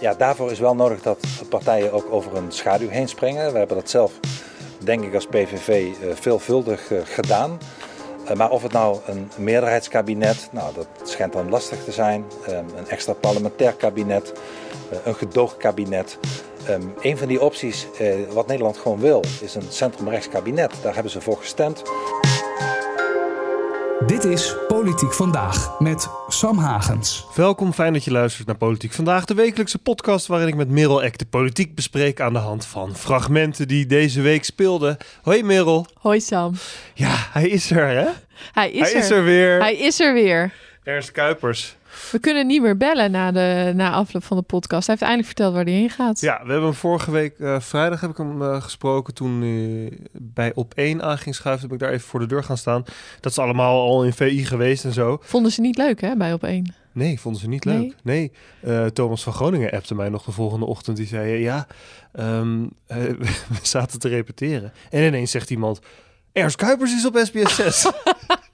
ja, daarvoor is wel nodig dat partijen ook over een schaduw heen springen. We hebben dat zelf, denk ik, als PVV uh, veelvuldig uh, gedaan. Uh, maar of het nou een meerderheidskabinet, nou dat schijnt dan lastig te zijn. Um, een extra parlementair kabinet, een gedoogkabinet. Um, een van die opties, wat Nederland gewoon wil, is een centrumrechts kabinet. Daar hebben ze voor gestemd. Dit is Politiek Vandaag met Sam Hagens. Welkom, fijn dat je luistert naar Politiek Vandaag, de wekelijkse podcast waarin ik met Merel Eck de politiek bespreek aan de hand van fragmenten die deze week speelden. Hoi Merel. Hoi Sam. Ja, hij is er hè? Hij is, hij er. is er weer. Hij is er weer. Ernst Kuipers. We kunnen niet meer bellen na, de, na afloop van de podcast. Hij heeft eindelijk verteld waar hij heen gaat. Ja, we hebben hem vorige week uh, vrijdag heb ik hem uh, gesproken. Toen uh, bij op 1 aan ging schuiven, heb ik daar even voor de deur gaan staan. Dat is allemaal al in VI geweest en zo. Vonden ze niet leuk hè, bij op 1? Nee, vonden ze niet leuk. Nee, nee. Thomas van Groningen appte mij nog de volgende ochtend. Die zei, ja, um, we zaten te repeteren. En ineens zegt iemand, Ernst Kuipers is op SBS 6.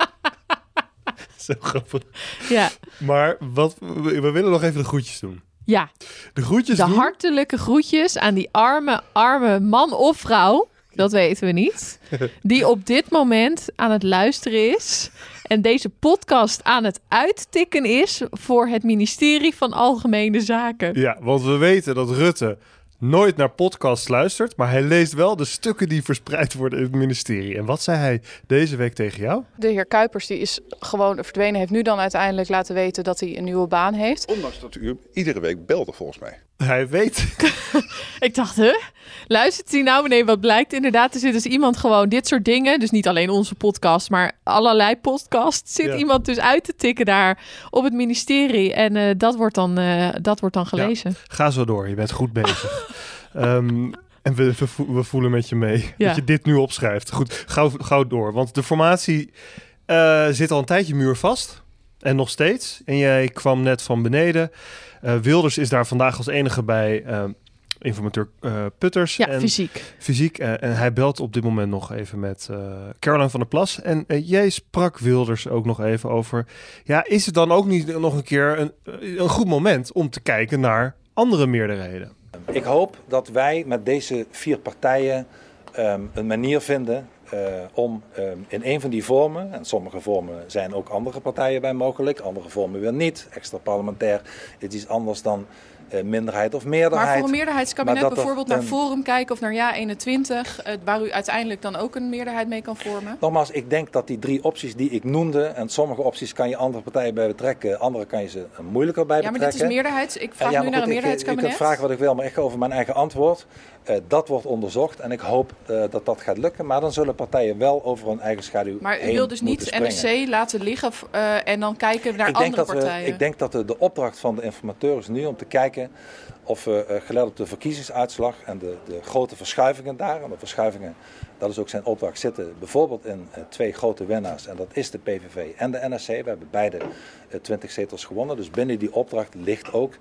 Zo grappig. Ja. Maar wat, we, we willen nog even de groetjes doen. Ja. De groetjes De doen? hartelijke groetjes aan die arme, arme man of vrouw. Dat weten we niet. Die op dit moment aan het luisteren is. En deze podcast aan het uittikken is voor het ministerie van Algemene Zaken. Ja, want we weten dat Rutte nooit naar podcasts luistert, maar hij leest wel de stukken die verspreid worden in het ministerie. En wat zei hij deze week tegen jou? De heer Kuipers die is gewoon verdwenen, heeft nu dan uiteindelijk laten weten dat hij een nieuwe baan heeft. Ondanks dat u iedere week belde volgens mij. Hij weet. Ik dacht, hè? Luistert hij nou? Nee, wat blijkt inderdaad, er zit dus iemand gewoon dit soort dingen, dus niet alleen onze podcast, maar allerlei podcasts, zit Ja. iemand dus uit te tikken daar op het ministerie. En eh, dat, wordt dan, eh, dat wordt dan gelezen. Ga zo door, je bent goed bezig. Ehm, en we, we, vo- we voelen met je mee Ja. dat je dit nu opschrijft. Goed, gauw, gauw door. Want de formatie eh, zit al een tijdje muurvast. En nog steeds. En jij kwam net van beneden. Eh, Wilders is daar vandaag als enige bij eh, informateur eh, Putters. Ja, en fysiek. fysiek. en hij belt op dit moment nog even met eh Caroline van der Plas. En jij sprak Wilders ook nog even over... Ja, is het dan ook niet nog een keer een, een goed moment om te kijken naar andere meerderheden? Ik hoop dat wij met deze vier partijen ehm, een manier vinden om ehm, in een van die vormen, en sommige vormen zijn ook andere partijen bij mogelijk, andere vormen weer niet. Extra parlementair is iets anders dan eh, minderheid of meerderheid. Maar voor een meerderheidskabinet er bijvoorbeeld naar een- Forum kijken of naar Ja 21, eh, waar u uiteindelijk dan ook een meerderheid mee kan vormen. Nogmaals, ik denk dat die drie opties die ik noemde, en sommige opties kan je andere partijen bij betrekken, andere kan je ze eh, moeilijker bij Ja, maar dit is betrekken. meerderheid. Ik Eh, vraag ja, nu naar een goed, ik- meerderheidskabinet. kunt vragen wat ik wil, maar ik ga over mijn eigen antwoord. Eh, dat wordt onderzocht en ik hoop eh, dat dat gaat lukken. Maar dan zullen partijen wel over hun eigen schaduw Maar u wil dus niet springen. NRC laten liggen eh, en dan kijken naar ik denk andere we, partijen. ik denk dat de, de opdracht van de informateur is nu om te kijken of we, gelet op de verkiezingsuitslag en de, de grote verschuivingen daar, en de verschuivingen, dat is ook zijn opdracht, zitten bijvoorbeeld in twee grote winnaars. En dat is de PVV en de NSC. We hebben beide eh, 20 zetels gewonnen. Dus binnen die opdracht ligt ook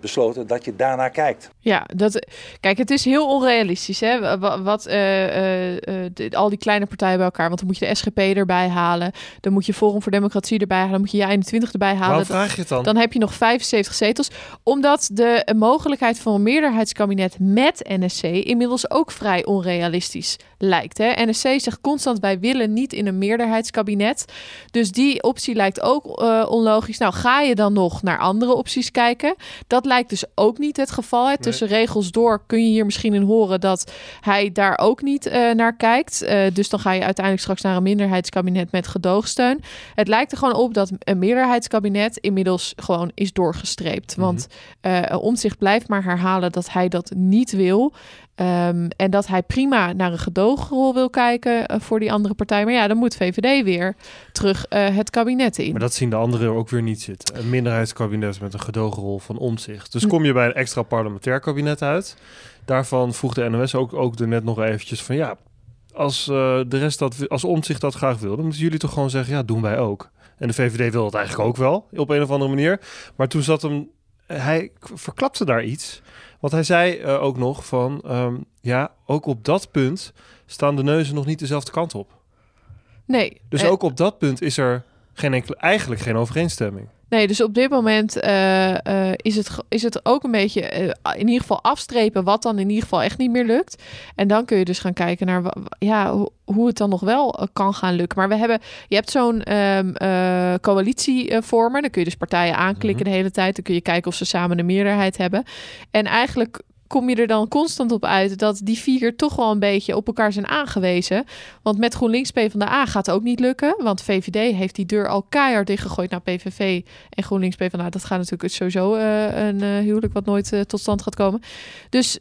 besloten dat je daarnaar kijkt. Ja, dat, kijk, het is heel onrealistisch, hè? Wat, wat eh, eh, eh, de- al die kleine partijen bij elkaar. Want dan moet je de SGP erbij halen, dan moet je Forum voor Democratie erbij halen, dan moet je Ja21 erbij halen. Waarom vraag je het dan? Dan heb je nog 75 zetels. Omdat de mogelijkheid van een meerderheidskabinet met NSC inmiddels ook vrij onrealistisch lijkt. Hè? NSC zegt constant: wij willen niet in een meerderheidskabinet. Dus die optie lijkt ook eh, onlogisch. Nou, ga je dan nog naar andere opties kijken? Dat lijkt dus ook niet het geval. Hè? Tussen regels door kun je hier misschien in horen dat hij daar ook niet eh, naar kijkt. Eh, dus dan ga je uiteindelijk straks naar een minderheidskabinet met gedoogsteun. Het lijkt er gewoon op dat een meerderheidskabinet inmiddels gewoon is doorgestreept. Want eh Omtzigt blijft maar herhalen dat hij dat niet wil. Ehm, en dat hij prima naar een gedoogrol wil kijken eh, voor die andere partij. Maar ja, dan moet VVD weer terug eh, het kabinet in. Maar dat zien de anderen ook weer niet zitten. Een minderheidskabinet met een gedogenrol van omzicht. Dus kom je bij een extra parlementair kabinet uit. Daarvan vroeg de NOS ook, ook er net nog eventjes van ja, als eh, de rest dat als omzicht dat graag wil, dan moeten jullie toch gewoon zeggen ja, doen wij ook. En de VVD wil het eigenlijk ook wel op een of andere manier. Maar toen zat hem, hij verklapte daar iets. Want hij zei eh, ook nog van ehm, ja, ook op dat punt staan de neuzen nog niet dezelfde kant op. nee. Dus eh, ook op dat punt is er geen enkele, eigenlijk geen overeenstemming. Nee, dus op dit moment uh, is, het, is het ook een beetje uh, in ieder geval afstrepen wat dan in ieder geval echt niet meer lukt. En dan kun je dus gaan kijken naar ja, hoe het dan nog wel kan gaan lukken. Maar we hebben, je hebt zo'n um, coalitie vormen. Dan kun je dus partijen aanklikken mhm. de hele tijd. Dan kun je kijken of ze samen een meerderheid hebben. En eigenlijk kom je er dan constant op uit dat die vier toch wel een beetje op elkaar zijn aangewezen. Want met GroenLinks PvdA gaat het ook niet lukken. Want VVD heeft die deur al keihard dichtgegooid naar PVV en GroenLinks PvdA. Dat gaat natuurlijk sowieso uh, een uh, huwelijk wat nooit uh, tot stand gaat komen. Dus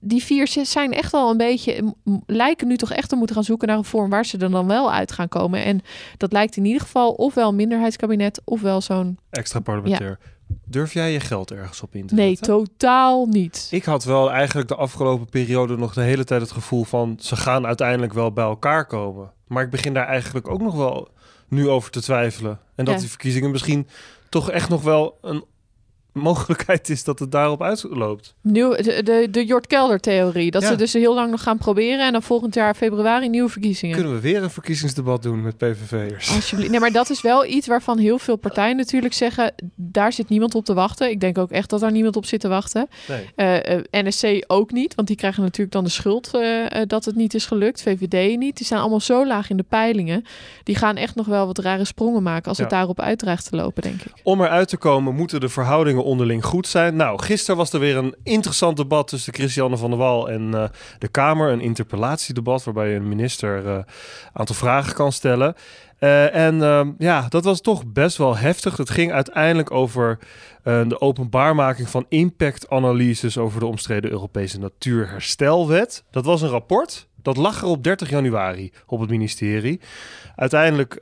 die vier zijn echt wel een beetje, lijken nu toch echt te moeten gaan zoeken naar een vorm waar ze er dan wel uit gaan komen. En dat lijkt in ieder geval ofwel een minderheidskabinet ofwel zo'n... Extra parlementair. Durf jij je geld ergens op in te Nee, totaal niet. Ik had wel eigenlijk de afgelopen periode nog de hele tijd het gevoel van... ze gaan uiteindelijk wel bij elkaar komen. Maar ik begin daar eigenlijk ook nog wel nu over te twijfelen. En dat die verkiezingen misschien toch echt nog wel een mogelijkheid is dat het daarop uitloopt. Nieuw, de, de, de Jort Kelder-theorie. Dat ze dus heel lang nog gaan proberen... en dan volgend jaar februari nieuwe verkiezingen. Kunnen we weer een verkiezingsdebat doen met PVV'ers? Alsjeblieft. Nee, maar dat is wel iets waarvan heel veel partijen natuurlijk zeggen... daar zit niemand op te wachten. Ik denk ook echt dat daar niemand op zit te wachten. Nee. Uh, uh, NSC ook niet, want die krijgen natuurlijk dan de schuld... Uh, dat het niet is gelukt. VVD niet. Die staan allemaal zo laag in de peilingen. Die gaan echt nog wel wat rare sprongen maken... als het daarop uitdraagt te lopen, denk ik. Om eruit te komen moeten de verhoudingen onderling goed zijn. Nou, gisteren was er weer een interessant debat tussen Christiane van der Wal en uh, de Kamer. Een interpellatiedebat waarbij een minister een uh, aantal vragen kan stellen. Uh, en ehm, ja, dat was toch best wel heftig. Het ging uiteindelijk over de openbaarmaking van impactanalyses over de omstreden Europese Natuurherstelwet. Dat was een rapport. Dat lag er op 30 januari op het ministerie. Uiteindelijk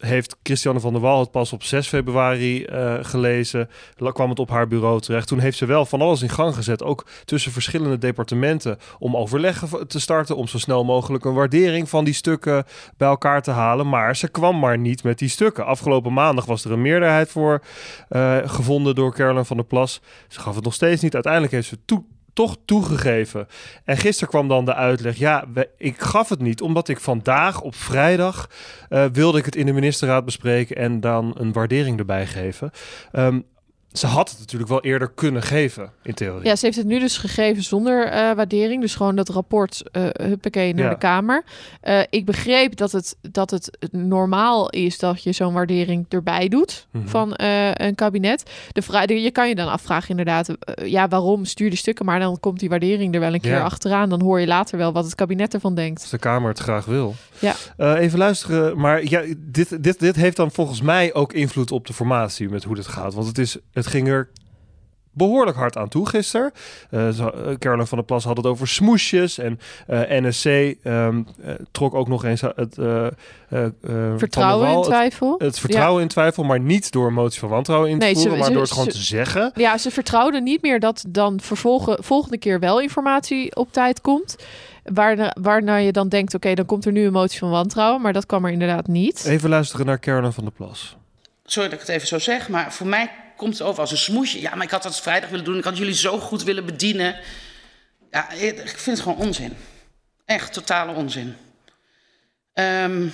heeft Christiane van der Wal het pas op 6 februari uh, gelezen. kwam het op haar bureau terecht. Toen heeft ze wel van alles in gang gezet. Ook tussen verschillende departementen. Om overleggen te starten. Om zo snel mogelijk een waardering van die stukken bij elkaar te halen. Maar ze kwam maar niet met die stukken. Afgelopen maandag was er een meerderheid voor uh, gevonden door Caroline van der Plas. Ze gaf het nog steeds niet. Uiteindelijk heeft ze toe toch toegegeven. En gisteren kwam dan de uitleg. Ja, ik gaf het niet, omdat ik vandaag op vrijdag uh, wilde ik het in de ministerraad bespreken en dan een waardering erbij geven. Um, ze had het natuurlijk wel eerder kunnen geven, in theorie. Ja, ze heeft het nu dus gegeven zonder uh, waardering. Dus gewoon dat rapport, uh, huppakee, naar de Kamer. Uh, ik begreep dat het, dat het normaal is dat je zo'n waardering erbij doet mm -hmm. van een kabinet. De vraag, je kan je dan afvragen inderdaad, ja, waarom stuur de stukken? Maar dan komt die waardering er wel een keer ja. achteraan. Dan hoor je later wel wat het kabinet ervan denkt. Als de Kamer het graag wil. Ja. even luisteren, maar ja, dit, dit, dit heeft dan volgens mij ook invloed op de formatie met hoe dit gaat. Want het is het ging er behoorlijk hard aan toe gisteren. Uh, Caroline van der Plas had het over smoesjes. En uh, NSC um, uh, trok ook nog eens het vertrouwen in twijfel. Het vertrouwen ja. in twijfel, maar niet door een motie van wantrouwen in te nee, voeren, ze, maar ze, door het gewoon ze, te zeggen. Ja, ze vertrouwden niet meer dat dan vervolgen, volgende keer wel informatie op tijd komt. Waarna, waarna je dan denkt, oké, okay, dan komt er nu een motie van wantrouwen. Maar dat kwam er inderdaad niet. Even luisteren naar Caroline van der Plas. Sorry dat ik het even zo zeg, maar voor mij komt het over als een smoesje. Ja, maar ik had dat vrijdag willen doen. Ik had jullie zo goed willen bedienen. Ja, ik vind het gewoon onzin. Echt totale onzin. Um,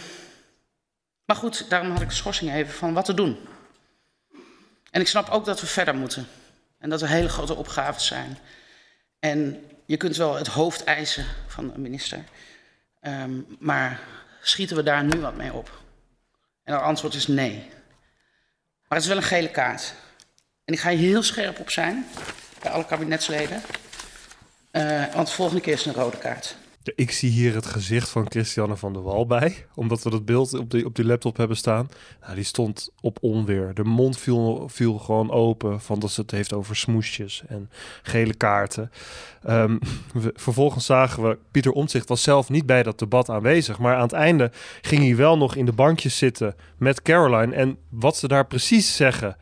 maar goed, daarom had ik de schorsing even van wat te doen. En ik snap ook dat we verder moeten. En dat er hele grote opgaves zijn. En je kunt wel het hoofd eisen van een minister. Um, maar schieten we daar nu wat mee op? En het antwoord is nee. Maar het is wel een gele kaart. En ik ga hier heel scherp op zijn, bij alle kabinetsleden. Uh, want de volgende keer is een rode kaart. Ik zie hier het gezicht van Christiane van der Wal bij. Omdat we dat beeld op die, op die laptop hebben staan. Nou, die stond op onweer. De mond viel, gewoon open. Van dat ze het heeft over smoesjes en gele kaarten. We, vervolgens zagen we... Pieter Omtzigt was zelf niet bij dat debat aanwezig. Maar aan het einde ging hij wel nog in de bankjes zitten met Caroline. En wat ze daar precies zeggen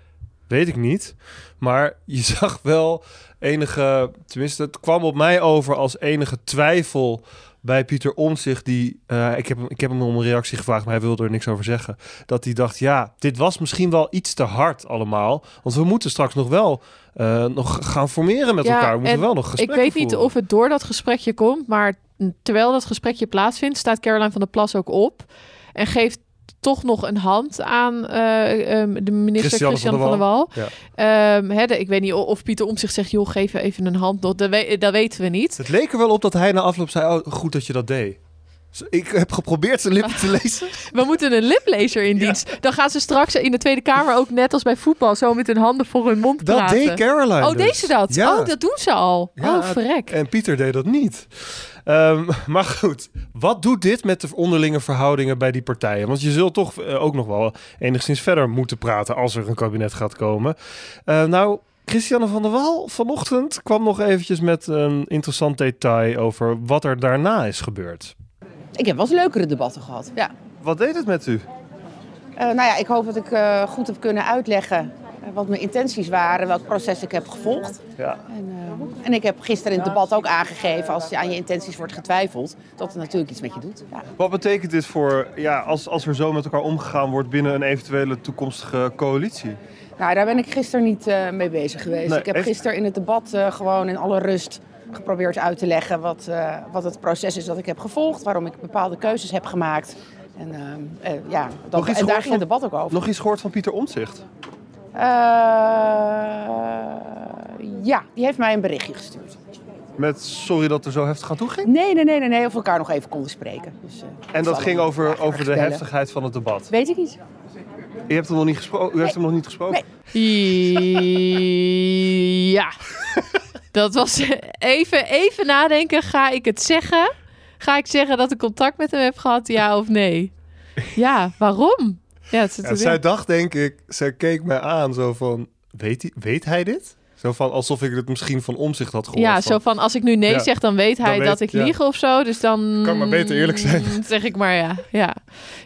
weet ik niet. Maar je zag wel enige, tenminste, het kwam op mij over als enige twijfel bij Pieter Omtzigt, die, uh, ik, heb, ik heb hem om een reactie gevraagd, maar hij wilde er niks over zeggen. Dat hij dacht, ja, dit was misschien wel iets te hard allemaal. Want we moeten straks nog wel uh, nog gaan formeren met elkaar. We moeten wel nog gesprekken Ik weet niet of het door dat gesprekje komt, maar terwijl dat gesprekje plaatsvindt, staat Caroline van der Plas ook op en geeft toch nog een hand aan eh, ehm, de minister Christian, van van der Wal. Ja. Ehm, de- ik weet niet of Pieter om zich zegt, joh, geef even een hand. Dat, dat weten we niet. Het leek er wel op dat hij na afloop zei, oh, goed dat je dat deed. Ik heb geprobeerd zijn lippen te lezen. We moeten een liplezer in dienst. Dan gaan ze straks in de Tweede Kamer ook net als bij voetbal zo met hun handen voor hun mond Dat praten. deed Caroline Oh, dus. deed ze dat? Ja. Oh, dat doen ze al. Ja, oh, verrek. En Pieter deed dat niet. Ehm, maar goed, wat doet dit met de onderlinge verhoudingen bij die partijen? Want je zult toch eh, ook nog wel enigszins verder moeten praten als er een kabinet gaat komen. Eh, nou, Christiane van der Wal vanochtend kwam nog eventjes met een interessant detail over wat er daarna is gebeurd. Ik heb wel eens leukere debatten gehad. Ja. Wat deed het met u? Eh, nou ja, ik hoop dat ik eh, goed heb kunnen uitleggen eh, wat mijn intenties waren, welk proces ik heb gevolgd. Ja. En, eh, en ik heb gisteren in het debat ook aangegeven, als je aan je intenties wordt getwijfeld, dat het natuurlijk iets met je doet. Ja. Wat betekent dit voor, ja, als, als er zo met elkaar omgegaan wordt binnen een eventuele toekomstige coalitie? Nou, daar ben ik gisteren niet eh, mee bezig geweest. Nee, ik heb gisteren in het debat eh, gewoon in alle rust geprobeerd uit te leggen wat, eh, wat het proces is dat ik heb gevolgd, waarom ik bepaalde keuzes heb gemaakt. En, eh, eh, ja, dat, en daar ging het debat ook over. Nog iets gehoord van Pieter Omtzigt? Ja, die heeft mij een berichtje gestuurd. Met sorry dat er zo heftig aan toe ging? Nee, nee, nee, nee, nee, of we elkaar nog even konden spreken. Dus, En dat ging over, over de heftigheid van het debat. Weet ik niet. U hebt hem nog niet gesproken? U heeft hem nog niet gesproken? Ja. Dat was even, even nadenken. Ga ik het zeggen? Ga ik zeggen dat ik contact met hem heb gehad? Ja of nee? Ja, waarom? Ja, het, Ja, zij dacht denk ik, zij keek mij aan zo van, weet hij, weet hij dit? Zo van, alsof ik het misschien van omzicht had gehoord. ja, van, zo van als ik nu nee Ja. zeg, dan weet Dan hij weet- dat ik ja. lieg of zo. Dus dan Kan maar beter eerlijk zijn. Zeg ik maar ja. Ja,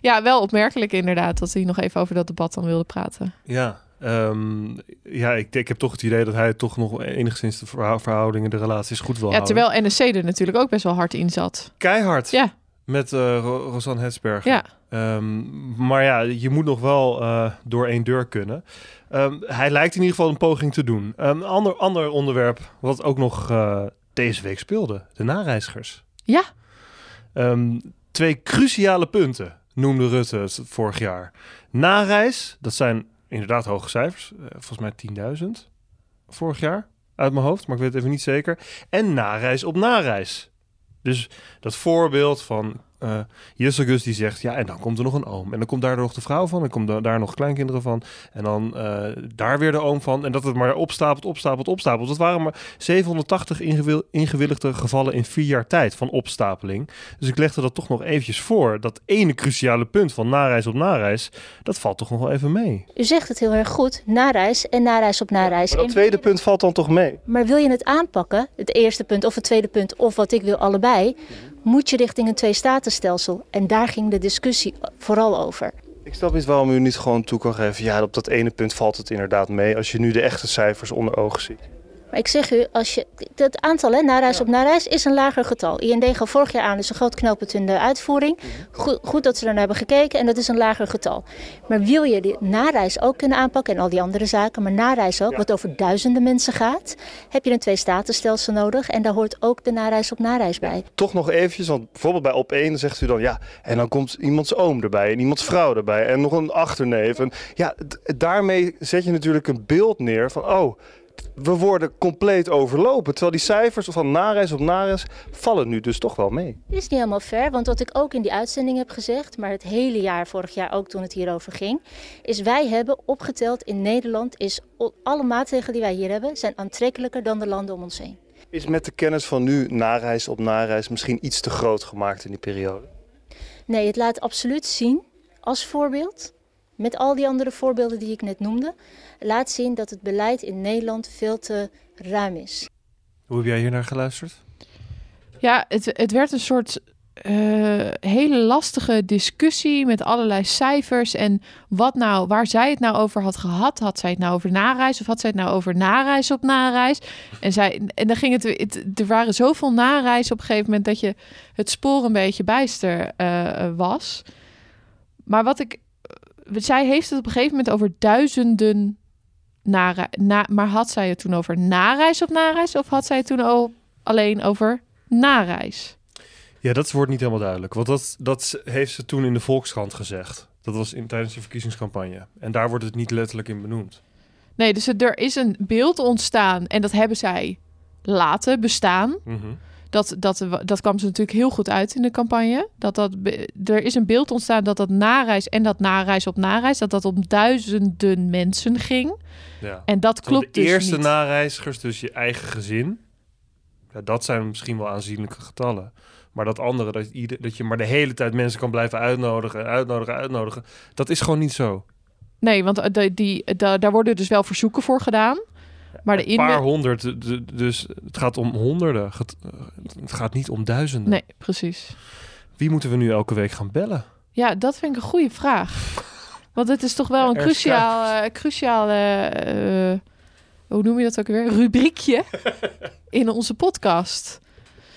ja wel opmerkelijk inderdaad dat hij nog even over dat debat dan wilde praten. Ja, ehm, ja ik, ik heb toch het idee dat hij toch nog enigszins de verhou- verhoudingen, de relaties goed wil Ja, houden. terwijl NSC er natuurlijk ook best wel hard in zat. Keihard. Ja. Met Ro- Rosanne. Ja. Ehm, maar ja, je moet nog wel eh, door één deur kunnen. Ehm, hij lijkt in ieder geval een poging te doen. Een ander, ander onderwerp wat ook nog eh, deze week speelde. De nareizigers. Ja. Twee cruciale punten noemde Rutte het vorig jaar. Nareis, dat zijn inderdaad hoge cijfers. eh, volgens mij 10.000 vorig jaar uit mijn hoofd, maar ik weet het even niet zeker. En nareis op nareis. Dus dat voorbeeld van eh Jussegus die zegt, ja, en dan komt er nog een oom. En dan komt daar nog de vrouw van, en komt daar nog kleinkinderen van. En dan eh, daar weer de oom van. En dat het maar opstapelt, opstapelt, opstapelt. Dat waren maar 780 ingewil- ingewilligde gevallen in vier jaar tijd van opstapeling. Dus ik legde dat toch nog eventjes voor. Dat ene cruciale punt van nareis op nareis, dat valt toch nog wel even mee. U zegt het heel erg goed, nareis en nareis op nareis. Maar dat En- tweede punt valt dan toch mee? Maar wil je het aanpakken, het eerste punt of het tweede punt, of wat ik wil, allebei, moet je richting een twee-statenstelsel. En daar ging de discussie vooral over. Ik snap niet waarom u niet gewoon toe kan geven. Ja, op dat ene punt valt het inderdaad mee. Als je nu de echte cijfers onder ogen ziet. Maar ik zeg u, als je, het aantal hè, nareis op nareis is een lager getal. IND gaf vorig jaar aan, dus een groot knooppunt in de uitvoering. Goed, goed dat ze er naar hebben gekeken en dat is een lager getal. Maar wil je die nareis ook kunnen aanpakken en al die andere zaken, maar nareis ook, wat over duizenden mensen gaat, heb je een twee-statenstelsel nodig en daar hoort ook de nareis op nareis bij. Toch nog eventjes, want bijvoorbeeld bij op één zegt u dan ja. En dan komt iemands oom erbij en iemands vrouw erbij en nog een achterneef. En ja, daarmee zet je natuurlijk een beeld neer van oh. We worden compleet overlopen. Terwijl die cijfers van nareis op nareis vallen nu dus toch wel mee. Dit is niet helemaal fair, want wat ik ook in die uitzending heb gezegd, maar het hele jaar, vorig jaar ook toen het hierover ging, is wij hebben opgeteld in Nederland, is alle maatregelen die wij hier hebben, zijn aantrekkelijker dan de landen om ons heen. Is met de kennis van nu nareis op nareis misschien iets te groot gemaakt in die periode? Nee, het laat absoluut zien, als voorbeeld, met al die andere voorbeelden die ik net noemde, laat zien dat het beleid in Nederland veel te ruim is. Hoe heb jij hier naar geluisterd? Ja, het, het werd een soort eh, hele lastige discussie met allerlei cijfers. En wat nou, waar zij het nou over had gehad. Had zij het nou over nareis of had zij het nou over nareis op nareis? En, zij, en dan ging het, het, er waren zoveel nareis op een gegeven moment dat je het spoor een beetje bijster eh, was. Maar wat ik, zij heeft het op een gegeven moment over duizenden nare, na, maar had zij het toen over nareis op nareis of had zij het toen al alleen over nareis? Ja, dat wordt niet helemaal duidelijk. Want dat, dat heeft ze toen in de Volkskrant gezegd. Dat was in, tijdens de verkiezingscampagne. En daar wordt het niet letterlijk in benoemd. Nee, dus er is een beeld ontstaan en dat hebben zij laten bestaan. Mhm. Dat, dat, dat kwam ze natuurlijk heel goed uit in de campagne. Dat dat, er is een beeld ontstaan dat dat nareis en dat nareis op nareis... dat dat om duizenden mensen ging. Ja. En dat klopt de dus eerste niet. nareizigers, dus je eigen gezin... Ja, dat zijn misschien wel aanzienlijke getallen. Maar dat andere, dat, ieder, dat je maar de hele tijd mensen kan blijven uitnodigen... uitnodigen, uitnodigen... dat is gewoon niet zo. Nee, want eh, de, die, da- daar worden dus wel verzoeken voor gedaan. Maar de Een paar honderd, dus het gaat om honderden. Het gaat niet om duizenden. Nee, precies. Wie moeten we nu elke week gaan bellen? Ja, dat vind ik een goede vraag. Want het is toch wel een Er cruciaal, eh, cruciaal eh, hoe noem je dat ook weer? Rubriekje in onze podcast.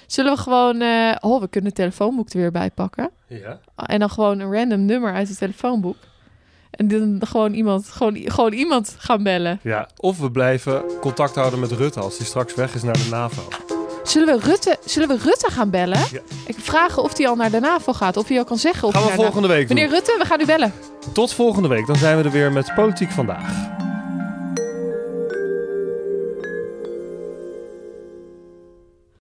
Zullen we gewoon, eh, oh, we kunnen het telefoonboek er weer bij pakken. Ja. En dan gewoon een random nummer uit het telefoonboek. En dan gewoon iemand, gewoon, gewoon iemand gaan bellen. Ja, of we blijven contact houden met Rutte als hij straks weg is naar de NAVO. Zullen we Rutte, zullen we Rutte gaan bellen? Ja. Ik vraag of hij al naar de NAVO gaat. Of hij al kan zeggen of Gaan we volgende week. Meneer Rutte, we gaan u bellen. Tot volgende week. Dan zijn we er weer met Politiek Vandaag.